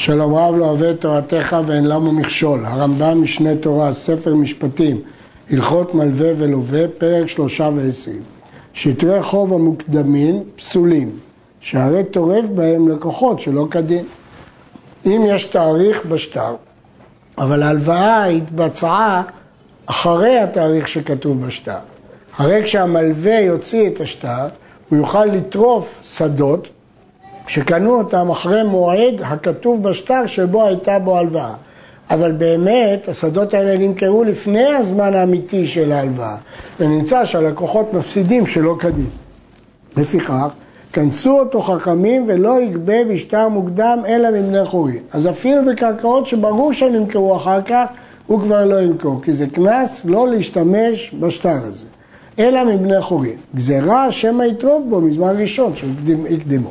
שלום רב לא אוהב את תורתך ואין למה מכשול. הרמב"ם משנה תורה, ספר משפטים, הלכות מלווה ולווה, פרק שלושה ועשרים. שטרי חוב המוקדמים פסולים, שהרי טורף בהם לקוחות שלא כדין. אם יש תאריך בשטר, אבל ההלוואה התבצעה אחרי התאריך שכתוב בשטר. הרי כשהמלווה יוציא את השטר, הוא יוכל לטרוף שדות שקנו אותם אחרי מועד הכתוב בשטר שבו הייתה בו הלוואה. אבל באמת השדות האלה נמכרו לפני הזמן האמיתי של ההלוואה, ונמצא שהלקוחות מפסידים שלא כדין. לפיכך, כנסו אותו חכמים ולא יגבה בשטר מוקדם אלא מבני חורין. אז אפילו בקרקעות שברור שנמכרו אחר כך, הוא כבר לא ימכור, כי זה קנס לא להשתמש בשטר הזה, אלא מבני חורין. גזירה שמא יטרוף בו מזמן ראשון שהקדימו.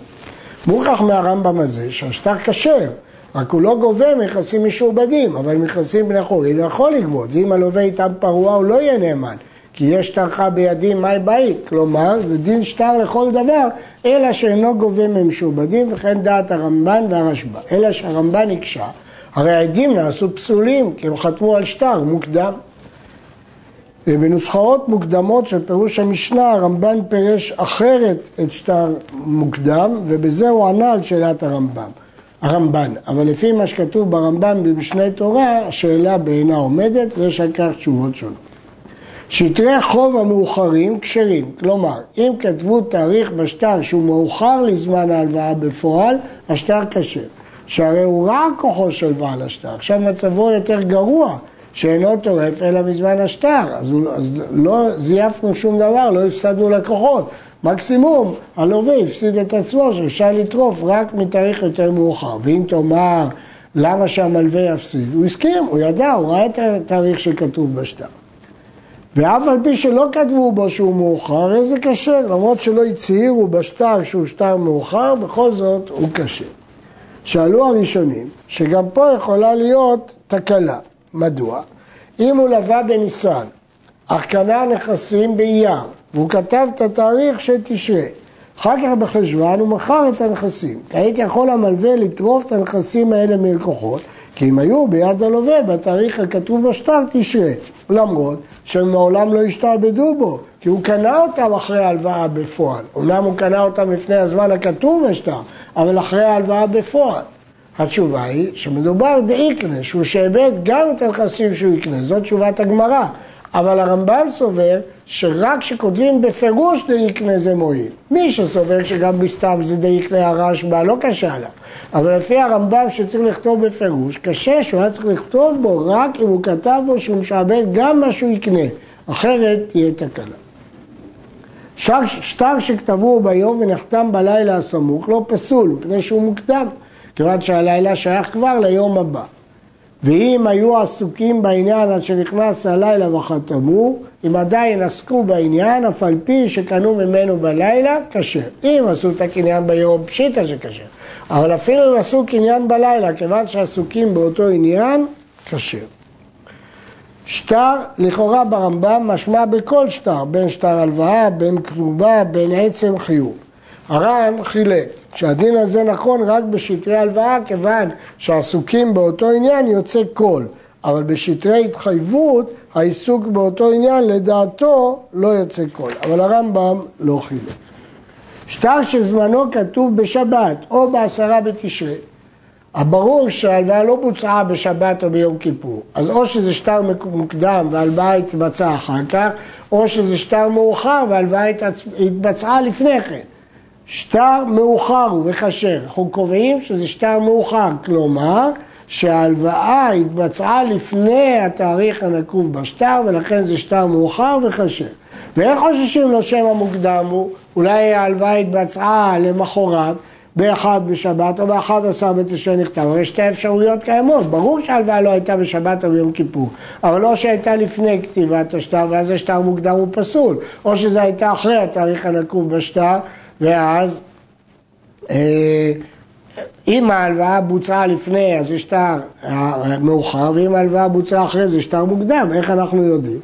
מוכח מהרמב"ם הזה שהשטר כשר, רק הוא לא גובה מכסים משועבדים, אבל מכסים בני חורין הוא יכול לגבות, ואם הלווה איתם פרוע הוא לא יהיה נאמן, כי יש שטרך בידי מאי בית, כלומר זה דין שטר לכל דבר, אלא שאינו גובה ממשועבדים, וכן דעת הרמב"ן והרשב"א, אלא שהרמב"ן הקשה, הרי העדים נעשו פסולים, כי הם חתמו על שטר מוקדם. בנוסחאות מוקדמות של פירוש המשנה, הרמב"ן פירש אחרת את שטר מוקדם, ובזה הוא ענה על שאלת הרמב"ם. הרמב"ן, אבל לפי מה שכתוב ברמב"ם במשנה תורה, השאלה בעינה עומדת ויש על כך תשובות שונות. שטרי חוב המאוחרים כשרים, כלומר, אם כתבו תאריך בשטר שהוא מאוחר לזמן ההלוואה בפועל, השטר כשר. שהרי הוא רק כוחו של בעל השטר, עכשיו מצבו יותר גרוע, שאינו טורף אלא מזמן השטר, אז, הוא, אז לא זייפנו שום דבר, לא הפסדנו לקוחות. מקסימום הלווה הפסיד את עצמו שאפשר לטרוף רק מתאריך יותר מאוחר. ואם תאמר למה שהמלווה יפסיד, הוא הסכים, הוא ידע, הוא ראה את התאריך שכתוב בשטר. ואף על פי שלא כתבו בו שהוא מאוחר, הרי זה כשר, למרות שלא הצהירו בשטר שהוא שטר מאוחר, בכל זאת הוא כשר. שאלו הראשונים שגם פה יכולה להיות תקלה. מדוע? אם הוא לווה בניסן, אך קנה נכסים באייר, והוא כתב את התאריך של תשרה, אחר כך בחשוון הוא מכר את הנכסים. כעת יכול המלווה לטרוף את הנכסים האלה מלקוחות, כי אם היו ביד הלווה בתאריך הכתוב בשטר תשרה, למרות שהם מעולם לא השתעבדו בו, כי הוא קנה אותם אחרי ההלוואה בפועל. אומנם הוא קנה אותם לפני הזמן הכתוב בשטר, אבל אחרי ההלוואה בפועל. התשובה היא שמדובר דאיקנה, שהוא שאיבד גם את הנכסים שהוא יקנה, זאת תשובת הגמרא. אבל הרמב"ם סובר שרק כשכותבים בפירוש דאיקנה זה מועיל. מי שסובר שגם בסתם זה דאיקנה הרשב"א לא קשה עליו. אבל לפי הרמב"ם שצריך לכתוב בפירוש, קשה שהוא היה צריך לכתוב בו רק אם הוא כתב בו שהוא משעבד גם מה שהוא יקנה, אחרת תהיה תקלה. שטר שכתבו ביום ונחתם בלילה הסמוך לא פסול, מפני שהוא מוקדם. כיוון שהלילה שייך כבר ליום הבא. ואם היו עסוקים בעניין עד שנכנס הלילה וחתמו, אם עדיין עסקו בעניין, אף על פי שקנו ממנו בלילה, כשר. אם עשו את הקניין ביום, פשיטא שכשר. אבל אפילו אם עשו קניין בלילה, כיוון שעסוקים באותו עניין, כשר. שטר, לכאורה ברמב"ם, משמע בכל שטר, בין שטר הלוואה, בין כתובה, בין עצם חיוב. הר"ן חילק שהדין הזה נכון רק בשטרי הלוואה, כיוון שעסוקים באותו עניין יוצא קול, אבל בשטרי התחייבות העיסוק באותו עניין לדעתו לא יוצא קול, אבל הרמב"ם לא חילק. שטר שזמנו כתוב בשבת או בעשרה בתשרי, הברור שההלוואה לא בוצעה בשבת או ביום כיפור, אז או שזה שטר מוקדם וההלוואה התבצעה אחר כך, או שזה שטר מאוחר וההלוואה התבצעה לפני כן. שטר מאוחר הוא וכשר. אנחנו קובעים שזה שטר מאוחר, כלומר שההלוואה התבצעה לפני התאריך הנקוב בשטר ולכן זה שטר מאוחר וכשר. ואין חוששים לו שם המוקדם הוא, אולי ההלוואה התבצעה למחרת באחד בשבת או באחד עשר בתשעי נכתב, יש שתי אפשרויות קיימות, ברור שההלוואה לא הייתה בשבת או ביום כיפור, אבל או שהייתה לפני כתיבת השטר ואז השטר מוקדם הוא פסול, או שזה הייתה אחרי התאריך הנקוב בשטר ואז אה, אם ההלוואה בוצעה לפני אז זה שטר מאוחר, ואם ההלוואה בוצעה אחרי זה שטר מוקדם, איך אנחנו יודעים?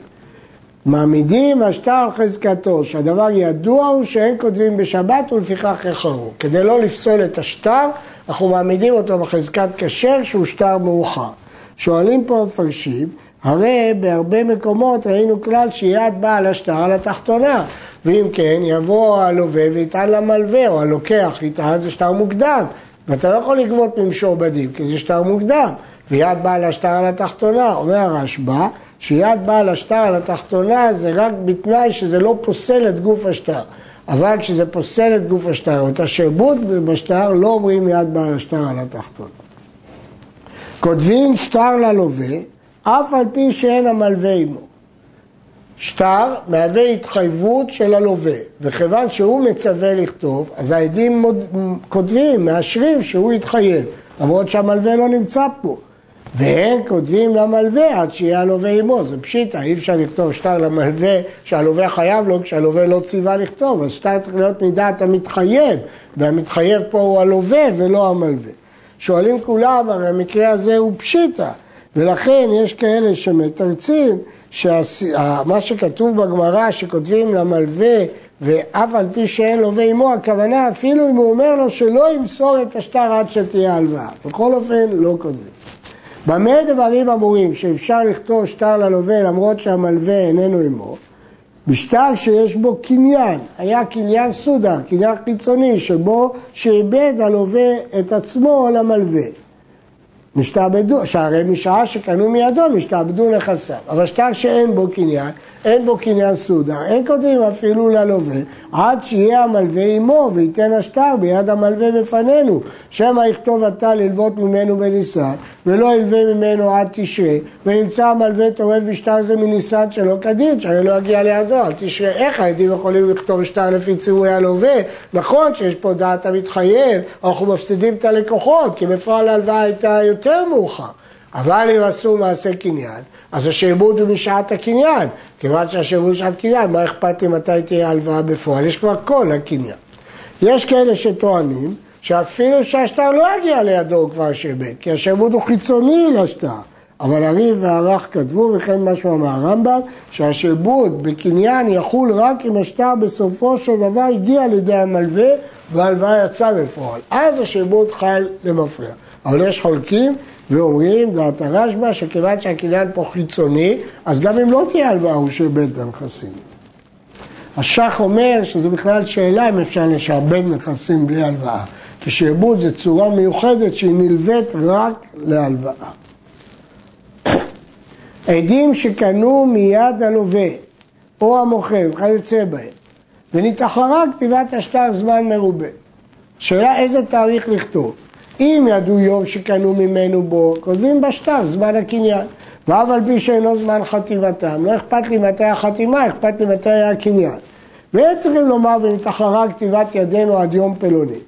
מעמידים השטר על חזקתו, שהדבר ידוע הוא שאין כותבים בשבת ולפיכך יחרו. כדי לא לפסול את השטר, אנחנו מעמידים אותו בחזקת כשר שהוא שטר מאוחר. שואלים פה המפרשים, הרי בהרבה מקומות ראינו כלל שיד בעל השטר על התחתונה, ואם כן יבוא הלווה ויטען למלווה, או הלוקח יטען זה שטר מוקדם, ואתה לא יכול לגבות ממשועבדים, כי זה שטר מוקדם, ויד בעל השטר על התחתונה, אומר הרשב"א, שיד בעל השטר על התחתונה זה רק בתנאי שזה לא פוסל את גוף השטר. אבל כשזה פוסל את גוף השטר או את השעבוד בשטר, לא אומרים יד בעל השטר על התחתונה. כותבים שטר ללווה, אף על פי שאין המלווה עמו. שטר מהווה התחייבות של הלווה, וכיוון שהוא מצווה לכתוב, אז העדים מוד... כותבים, מאשרים שהוא יתחייב, למרות שהמלווה לא נמצא פה. והם כותבים למלווה עד שיהיה הלווה עמו, זה פשיטא, אי אפשר לכתוב שטר למלווה שהלווה חייב לו כשהלווה לא ציווה לכתוב, אז שטר צריך להיות מדעת המתחייב, והמתחייב פה הוא הלווה ולא המלווה. שואלים כולם, הרי המקרה הזה הוא פשיטא, ולכן יש כאלה שמתרצים שמה שכתוב בגמרא שכותבים למלווה ואף על פי שאין לווה עמו, הכוונה אפילו אם הוא אומר לו שלא ימסור את השטר עד שתהיה הלוואה. בכל אופן לא כותבים. במה דברים אמורים שאפשר לכתוב שטר ללווה למרות שהמלווה איננו עמו? בשטר שיש בו קניין, היה קניין סודר, קניין חיצוני, שבו שאיבד הלווה את עצמו למלווה. משתעבדו, שהרי משעה שקנו מידו משתעבדו נכסיו. אבל שטר שאין בו קניין, אין בו קניין סודר, אין כותבים אפילו ללווה, עד שיהיה המלווה עמו וייתן השטר ביד המלווה בפנינו, שמא יכתוב אתה ללוות ממנו בניסן, ולא ילווה ממנו עד תשרה, ונמצא המלווה טורף בשטר זה מניסן שלא כדין, שהרי לא יגיע לידו, עד תשרה. איך העדים יכולים לכתוב שטר לפי ציווי הלווה? נכון שיש פה דעת המתחייב, אנחנו מפסידים את הלקוחות, כי בפועל ההלוואה הייתה יותר מאוחר. אבל אם עשו מעשה קניין, אז השעבוד הוא משעת הקניין. כיוון שהשעבוד הוא משעת קניין, מה אכפת לי מתי תהיה הלוואה בפועל? יש כבר כל הקניין. יש כאלה שטוענים שאפילו שהשטר לא יגיע לידו הוא כבר שעבד, כי השעבוד הוא חיצוני לשטר. אבל הריב והרך כתבו, וכן משמע מהרמב"ם, שהשעבוד בקניין יחול רק אם השטר בסופו של דבר הגיע לידי המלווה וההלוואה יצאה בפועל. אז השעבוד חל למפריע. אבל יש חולקים ואומרים, דעת הרשב"א, שכיוון שהקניין פה חיצוני, אז גם אם לא תהיה הלוואה הוא שעבד את הנכסים. השח אומר שזו בכלל שאלה אם אפשר לשעבד נכסים בלי הלוואה. כי שעבוד זה צורה מיוחדת שהיא נלווית רק להלוואה. עדים שקנו מיד הלווה או המוכר וכיוצא בהם ונתאחרה כתיבת השטר זמן מרובה. שאלה איזה תאריך לכתוב. אם ידעו יום שקנו ממנו בו, כותבים בשטר זמן הקניין. ואף על פי שאינו זמן חתימתם, לא אכפת לי מתי החתימה, אכפת לי מתי הקניין. והם צריכים לומר ונתאחרה כתיבת ידינו עד יום פלוני.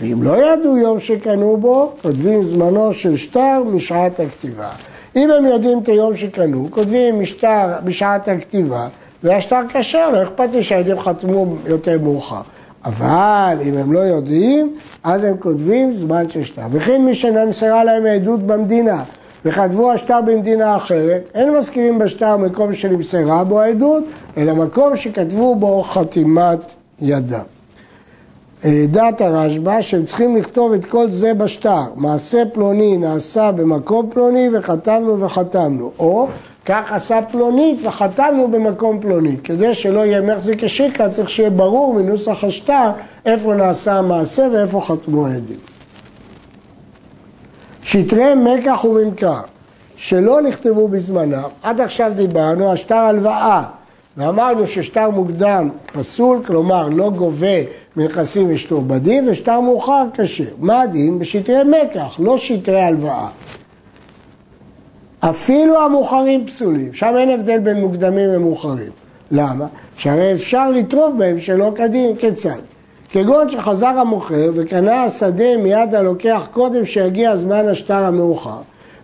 ואם לא ידעו יום שקנו בו, כותבים זמנו של שטר משעת הכתיבה. אם הם יודעים את היום שקנו, כותבים משטר בשעת הכתיבה, והשטר כשר, לא אכפת לי שהילדים חתמו יותר מאוחר. אבל אם הם לא יודעים, אז הם כותבים זמן של שטר. וכן מי שנמסרה להם העדות במדינה וכתבו השטר במדינה אחרת, אין מזכירים בשטר מקום שנמסרה בו העדות, אלא מקום שכתבו בו חתימת ידם. אה, דעת הרשב"א שהם צריכים לכתוב את כל זה בשטר, מעשה פלוני נעשה במקום פלוני וחתמנו וחתמנו, או כך עשה פלונית וחתמנו במקום פלוני. כדי שלא יהיה מחזיק השיקה צריך שיהיה ברור מנוסח השטר איפה נעשה המעשה ואיפה חתמו העדים. שטרי מקח וממכר שלא נכתבו בזמנם, עד עכשיו דיברנו על שטר הלוואה ואמרנו ששטר מוקדם פסול, כלומר לא גובה מנכסים משתועבדים ושטר מאוחר קשה. מה הדין? בשטרי מקח, לא שטרי הלוואה. אפילו המאוחרים פסולים, שם אין הבדל בין מוקדמים ומאוחרים. למה? שהרי אפשר לטרוף בהם שלא כדין, כיצד? כגון שחזר המוכר וקנה השדה מיד הלוקח קודם שיגיע זמן השטר המאוחר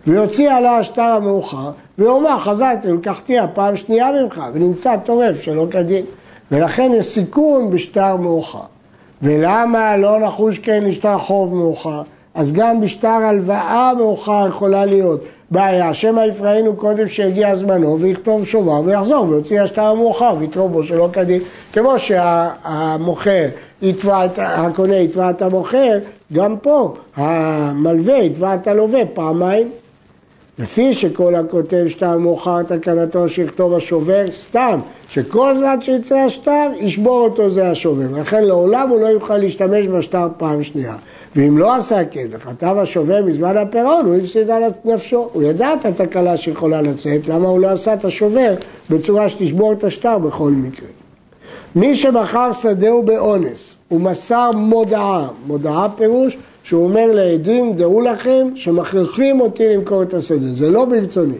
ויוציא עלה השטר המאוחר ויאמר חזרתי ולקחתי הפעם שנייה ממך ונמצא טורף שלא כדין ולכן יש סיכון בשטר מאוחר ולמה לא נחוש כן לשטר חוב מאוחר? אז גם בשטר הלוואה מאוחר יכולה להיות בעיה, שמא יפרענו קודם שהגיע זמנו ויכתוב שובר ויחזור ויוציא השטר המאוחר ויתרום בו שלא כדין כמו שהמוכר יתבע את, הקונה יתבע את המוכר גם פה המלווה יתבע את הלווה פעמיים. לפי שכל הכותב שטר מאוחר תקנתו שיכתוב השובר, סתם, שכל זמן שיצא השטר, ישבור אותו זה השובר. לכן לעולם הוא לא יוכל להשתמש בשטר פעם שנייה. ואם לא עשה כן, וכתב השובר מזמן הפירעון, הוא הפסיד על נפשו. הוא ידע את התקלה שיכולה לצאת, למה הוא לא עשה את השובר בצורה שתשבור את השטר בכל מקרה. מי שמכר שדהו באונס, הוא מסר מודעה, מודעה פירוש שהוא אומר לעדים, דעו לכם שמכריחים אותי למכור את השדה, זה לא ברצוני.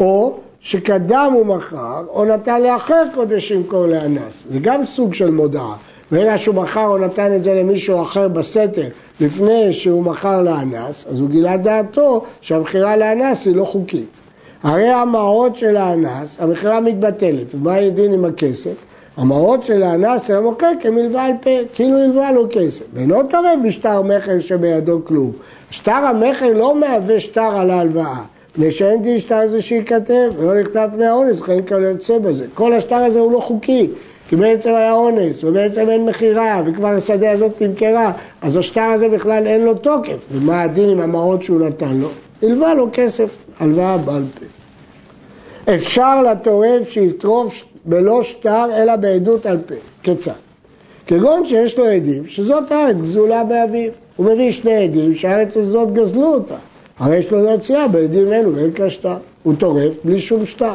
או שקדם הוא מכר, או נתן לאחר קודש למכור לאנס, זה גם סוג של מודעה. ואלא שהוא מכר או נתן את זה למישהו אחר בסתר לפני שהוא מכר לאנס, אז הוא גילה דעתו שהמכירה לאנס היא לא חוקית. הרי המעות של האנס, המכירה מתבטלת, ומה הדין עם הכסף? המעות של האנס של המוכר כמלווה על פה, כאילו הלווה לו כסף. ואינו תורם בשטר מכר שבידו כלום. שטר המכר לא מהווה שטר על ההלוואה. מפני שאין דין שטר זה שייכתב, ולא נכתב פני האונס, חיים כאלה יוצא בזה. כל השטר הזה הוא לא חוקי, כי בעצם היה אונס, ובעצם אין מכירה, וכבר השדה הזאת נמכרה, אז השטר הזה בכלל אין לו תוקף. ומה הדין עם המעות שהוא נתן לו? הלווה לו כסף, הלוואה בעל פה. אפשר לטורף שיטרוף בלא שטר אלא בעדות על פה. כיצד? כגון שיש לו עדים שזאת הארץ גזולה באביו. הוא מביא שני עדים שהארץ הזאת גזלו אותה. הרי יש לו להוציאה בעדים אלו ואין לה שטר. הוא טורף בלי שום שטר.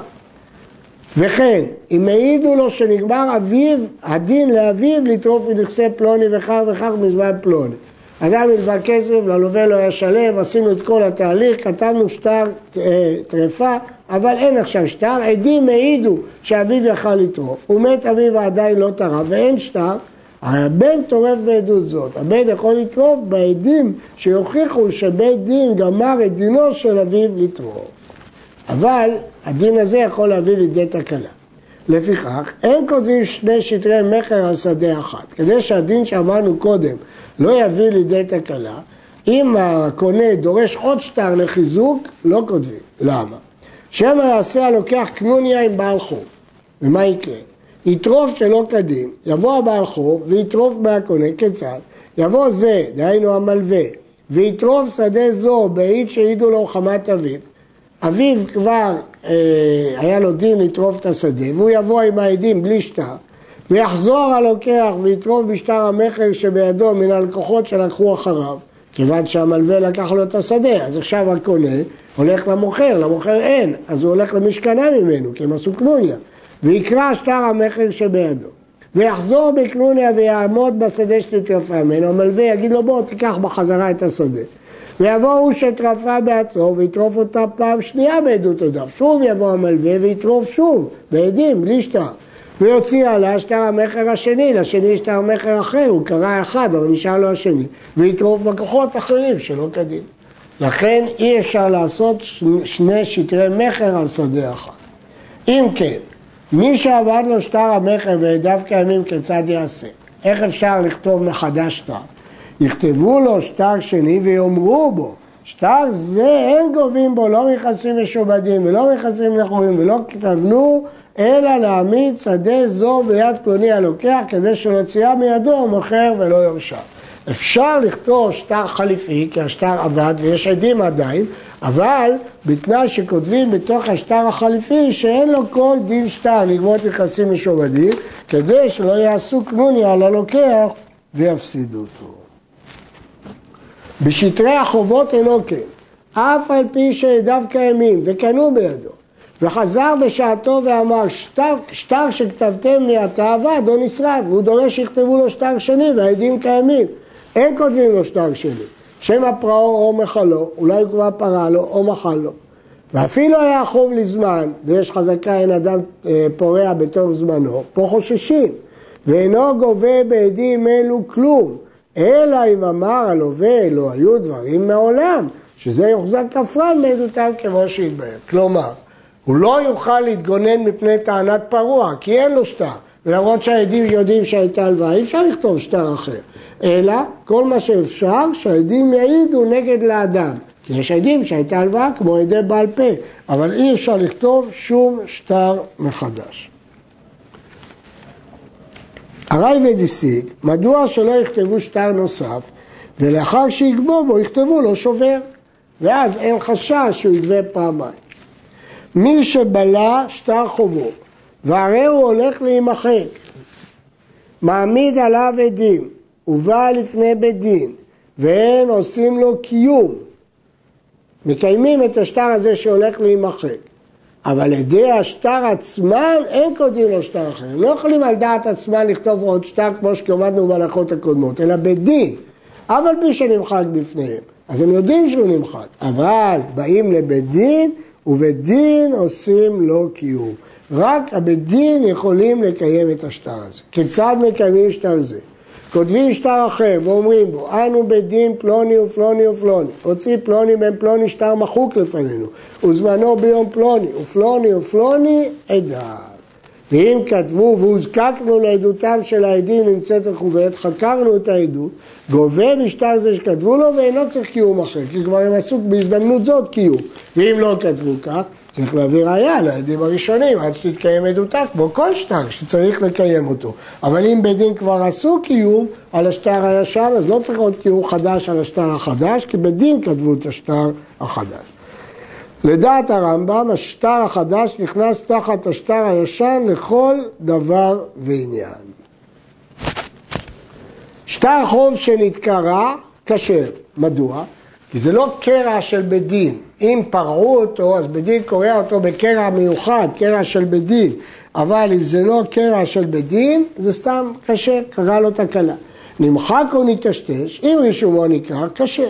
וכן, אם העידו לו שנגמר אביו, הדין לאביו לטרוף מנכסי פלוני וכך וכך מזמן פלוני. אדם הלווה כסף, ללווה לא היה שלם, עשינו את כל התהליך, כתבנו שטר אה, טרפה, אבל אין עכשיו שטר, עדים העידו שאביו יכל לטרוף, ומת אביו ועדיין לא טרף ואין שטר, הבן טורף בעדות זאת, הבן יכול לטרוף בעדים שיוכיחו שבית דין גמר את דינו של אביו לטרוף. אבל הדין הזה יכול להביא לידי תקלה. לפיכך, אין כותבים שני שטרי מכר על שדה אחת. כדי שהדין שאמרנו קודם לא יביא לידי תקלה, אם הקונה דורש עוד שטר לחיזוק, לא כותבים. למה? שמא יעשה הלוקח קנוניה עם בעל חוב. ומה יקרה? יטרוף שלא כדין, יבוא הבעל חוב ויטרוף מהקונה, כיצד? יבוא זה, דהיינו המלווה, ויטרוף שדה זו בעיד שהעידו לו חמת אביו. אביו כבר אה, היה לו דין לטרוף את השדה, והוא יבוא עם העדים בלי שטר, ויחזור הלוקח ויטרוף בשטר המכר שבידו מן הלקוחות שלקחו אחריו, כיוון שהמלווה לקח לו את השדה, אז עכשיו הקונה הולך למוכר, למוכר אין, אז הוא הולך למי שקנה ממנו, כי הם עשו קנוניה, ויקרא שטר המכר שבידו. ויחזור בקנוניה ויעמוד בשדה שתטרפה ממנו, המלווה יגיד לו בוא תיקח בחזרה את השדה. ויבוא הוא שטרפה בעצמו ויטרוף אותה פעם שנייה בעדות עדיו. שוב יבוא המלווה ויטרוף שוב, בעדים, בלי שטר. ויוציא עליה שטר המכר השני, לשני שטר מכר אחר, הוא קרא אחד, אבל נשאר לו השני. ויטרוף בכוחות אחרים שלא כדין. לכן אי אפשר לעשות שני שטרי מכר על שדה אחד. אם כן, מי שעבד לו שטר המכר ועדיו קיימים כיצד יעשה? איך אפשר לכתוב מחדש שטר? יכתבו לו שטר שני ויאמרו בו, שטר זה אין גובים בו לא מכסים משועבדים ולא מכסים נכונים ולא כתבנו אלא להעמיד שדה זו ביד פלוני הלוקח כדי שנוציאה מידו המוכר ולא יורשע. אפשר לכתוב שטר חליפי, כי השטר עבד ויש עדים עדיין, אבל בתנאי שכותבים בתוך השטר החליפי שאין לו כל דין שטר לגבות נכסים משועבדים, כדי שלא יעשו קנוניה על הלוקח ויפסידו אותו. בשטרי החובות אינו כן, אף על פי שעדיו קיימים וקנו בידו, וחזר בשעתו ואמר שטר, שטר שכתבתם לי אתה עבד או נשרף, והוא דורש שיכתבו לו שטר שני והעדים קיימים, אין כותבים לו שטר שני, שמא פרעו או מחלו, אולי הוא כבר פרע לו או מחל לו. ואפילו היה חוב לזמן, ויש חזקה אין אדם אה, פורע בתוך זמנו, פה חוששים, ואינו גובה בעדים אלו כלום, אלא אם אמר הלווה לא היו דברים מעולם, שזה יוחזק כפרן מעדותיו כמו שהתבהר. כלומר, הוא לא יוכל להתגונן מפני טענת פרוע, כי אין לו שטר. ולמרות שהעדים יודעים שהייתה הלוואה, אי אפשר לכתוב שטר אחר. אלא כל מה שאפשר שהעדים יעידו נגד לאדם. כי יש עדים שהייתה הלוואה כמו עדי בעל פה, אבל אי אפשר לכתוב שום שטר מחדש. הרייבד הסיק, מדוע שלא יכתבו שטר נוסף, ולאחר שיגבו בו יכתבו לו שובר, ואז אין חשש שהוא יגבה פעמיים. מי שבלע שטר חובו, והרי הוא הולך להימחק, מעמיד עליו עדים, ובא לפני בית דין, ואין עושים לו קיום, מקיימים את השטר הזה שהולך להימחק. אבל עדי השטר עצמם אין כותבים לו שטר אחר. הם לא יכולים על דעת עצמם לכתוב עוד שטר כמו שכמדנו בהלכות הקודמות, אלא בדין, אף על פי שנמחק בפניהם. אז הם יודעים שהוא נמחק, אבל באים לבית דין ובית דין עושים לו קיום. רק הבית דין יכולים לקיים את השטר הזה. כיצד מקיימים שטר זה? כותבים שטר אחר ואומרים בו, אנו בית דין פלוני ופלוני ופלוני, הוציא פלוני בן פלוני שטר מחוק לפנינו, וזמנו ביום פלוני, ופלוני ופלוני עדה. ואם כתבו והוזקקנו לעדותם של העדים נמצאת מכובדת, חקרנו את העדות, גובה משטר זה שכתבו לו ואינו צריך קיום אחר, כי כבר הם עסוק בהזדמנות זאת קיום. ואם לא כתבו כך, צריך להביא ראייה לעדים הראשונים עד שתתקיים עדותה, כמו כל שטר שצריך לקיים אותו. אבל אם בית דין כבר עשו קיום על השטר הישן, אז לא צריך עוד קיום חדש על השטר החדש, כי בית דין כתבו את השטר החדש. לדעת הרמב"ם, השטר החדש נכנס תחת השטר הישן לכל דבר ועניין. שטר חוב שנתקרע, כשר. מדוע? כי זה לא קרע של בית דין. אם פרעו אותו, אז בית דין קורע אותו בקרע מיוחד, קרע של בית דין. אבל אם זה לא קרע של בית דין, זה סתם כשר, קרה לו תקלה. נמחק או נטשטש, אם רישומו נקרא, כשר.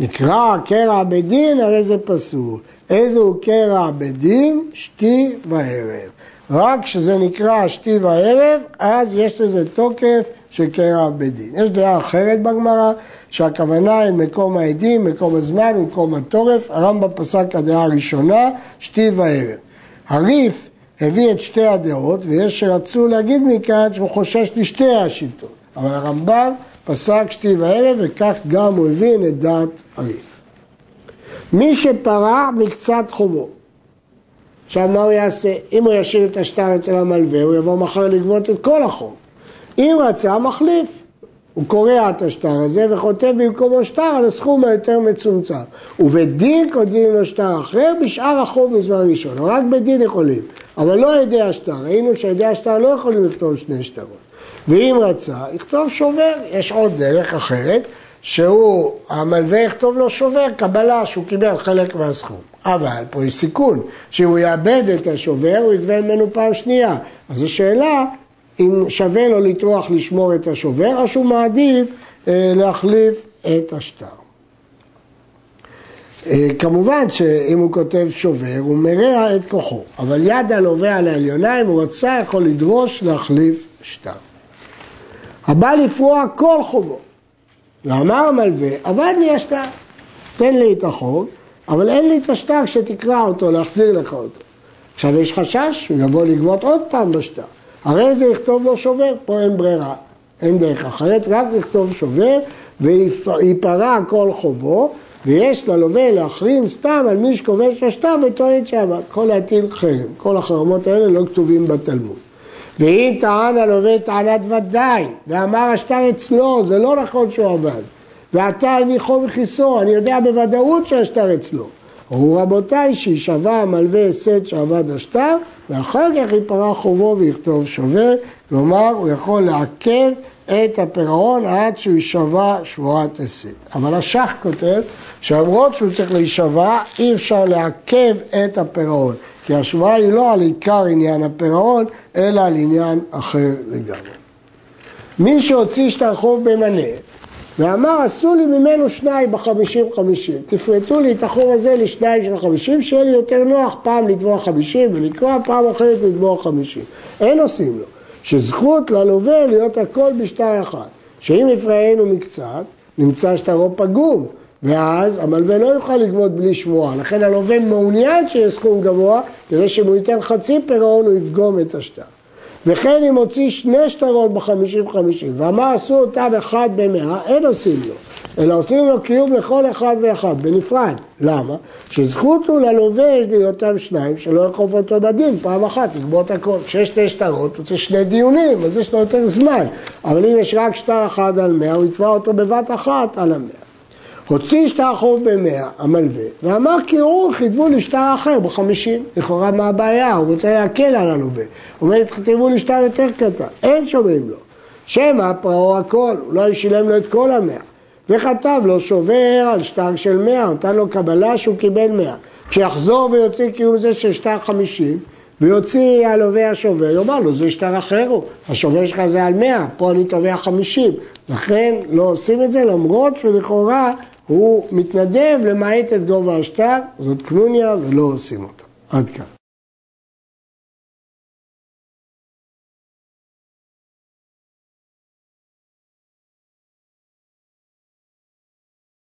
נקרא קרע בית דין, הרי זה פסול. איזה הוא קרע בדין? שתי וערב. רק כשזה נקרא שתי וערב, אז יש לזה תוקף של קרע בדין. יש דעה אחרת בגמרא, שהכוונה היא מקום העדים, מקום הזמן מקום התורף. הרמב"ם פסק הדעה הראשונה, שתי וערב. הריף הביא את שתי הדעות, ויש שרצו להגיד מכאן שהוא חושש לשתי השיטות. אבל הרמב"ם פסק שתי וערב, וכך גם הוא הבין את דעת הריף. מי שפרע מקצת חובו. עכשיו מה הוא יעשה? אם הוא ישאיר את השטר אצל המלווה, הוא יבוא מחר לגבות את כל החוב. אם רצה, מחליף. הוא קורע את השטר הזה וכותב במקומו שטר על הסכום היותר מצומצם. ובדין כותבים לו שטר אחר בשאר החוב בזמן ראשון. רק בדין יכולים, אבל לא ידי השטר. ראינו שידי השטר לא יכולים לכתוב שני שטרות. ואם רצה, יכתוב שובר. יש עוד דרך אחרת, שהוא, המלווה יכתוב לו שובר, קבלה, שהוא קיבל חלק מהסכום. אבל פה יש סיכון, שאם הוא יאבד את השובר, הוא יגבה ממנו פעם שנייה. אז זו שאלה אם שווה לו לטרוח לשמור את השובר, או שהוא מעדיף אה, להחליף את השטר. אה, כמובן שאם הוא כותב שובר, הוא מרע את כוחו, אבל יד הלווה על העליונה, אם הוא רצה, יכול לדרוש להחליף שטר. הבא לפרוע כל חובו. ואמר המלווה, עבד לי השטר, תן לי את החוב, אבל אין לי את השטר שתקרא אותו, להחזיר לך אותו. עכשיו יש חשש שהוא יבוא לגבות עוד פעם בשטר. הרי זה יכתוב לו שובר, פה אין ברירה, אין דרך אחרת, רק לכתוב שובר וייפרע כל חובו, ויש ללווה להחרים סתם על מי שכובש השטר וטוען שעבד. יכול להטיל חרם. כל החרמות האלה לא כתובים בתלמוד. ואם טען הלווה טענת ודאי, ואמר השטר אצלו, זה לא נכון שהוא עבד. ועתה הניחו מכיסו, אני יודע בוודאות שהשטר אצלו. אמרו רבותיי, שישבע המלווה הסד שעבד השטר, ואחר כך ייפרע חובו ויכתוב שובר, כלומר הוא יכול לעכב את הפירעון עד שהוא יישבע שבועת הסד. אבל השח כותב שלמרות שהוא צריך להישבע, אי אפשר לעכב את הפירעון. כי השוואה היא לא על עיקר עניין הפירעון, אלא על עניין אחר לגמרי. מי שהוציא שטר חוב במנה ואמר עשו לי ממנו שניים בחמישים חמישים, תפרטו לי את החוב הזה לשניים של חמישים, שיהיה לי יותר נוח פעם לתבוע חמישים ולקרוא, פעם אחרת לתבוע חמישים. אין עושים לו. שזכות ללווה להיות הכל בשטר אחד. שאם יפרענו מקצת, נמצא שטרו פגום. ואז המלווה לא יוכל לגבות בלי שבועה, לכן הלווה מעוניין שיהיה סכום גבוה, כדי שאם הוא ייתן חצי פירעון הוא יפגום את השטר. וכן אם הוציא שני שטרות בחמישים חמישים, ואמר עשו אותם אחד במאה, אין עושים לו. אלא עושים לו קיום לכל אחד ואחד, בנפרד. למה? שזכות הוא ללווה להיותם שניים, שלא יחוף אותו בדין פעם אחת, לגמור את הכל. כשיש שתי שטרות, הוא צריך שני דיונים, אז יש לו יותר זמן. אבל אם יש רק שטר אחד על מאה, הוא יתבע אותו בבת אחת על המאה. הוציא שטר חוב במאה, המלווה, ואמר כי הוא חידבו לי שטר אחר בחמישים. לכאורה מה הבעיה? הוא רוצה להקל על הלווה. הוא אומר, תכתבו לי שטר יותר קטן. אין שומעים לו. שמא פרעו הכל, הוא לא ישילם לו את כל המאה. וכתב לו שובר על שטר של מאה, נתן לו קבלה שהוא קיבל מאה. כשיחזור ויוציא קיום זה של שטר חמישים, ויוציא הלווה השובר, יאמר לו זה שטר אחר הוא, השובר שלך זה על מאה, פה אני תובע חמישים. לכן לא עושים את זה למרות שלכאורה הוא מתנדב למעט את גובה השטר, זאת קנוניה ולא עושים אותה. עד כאן.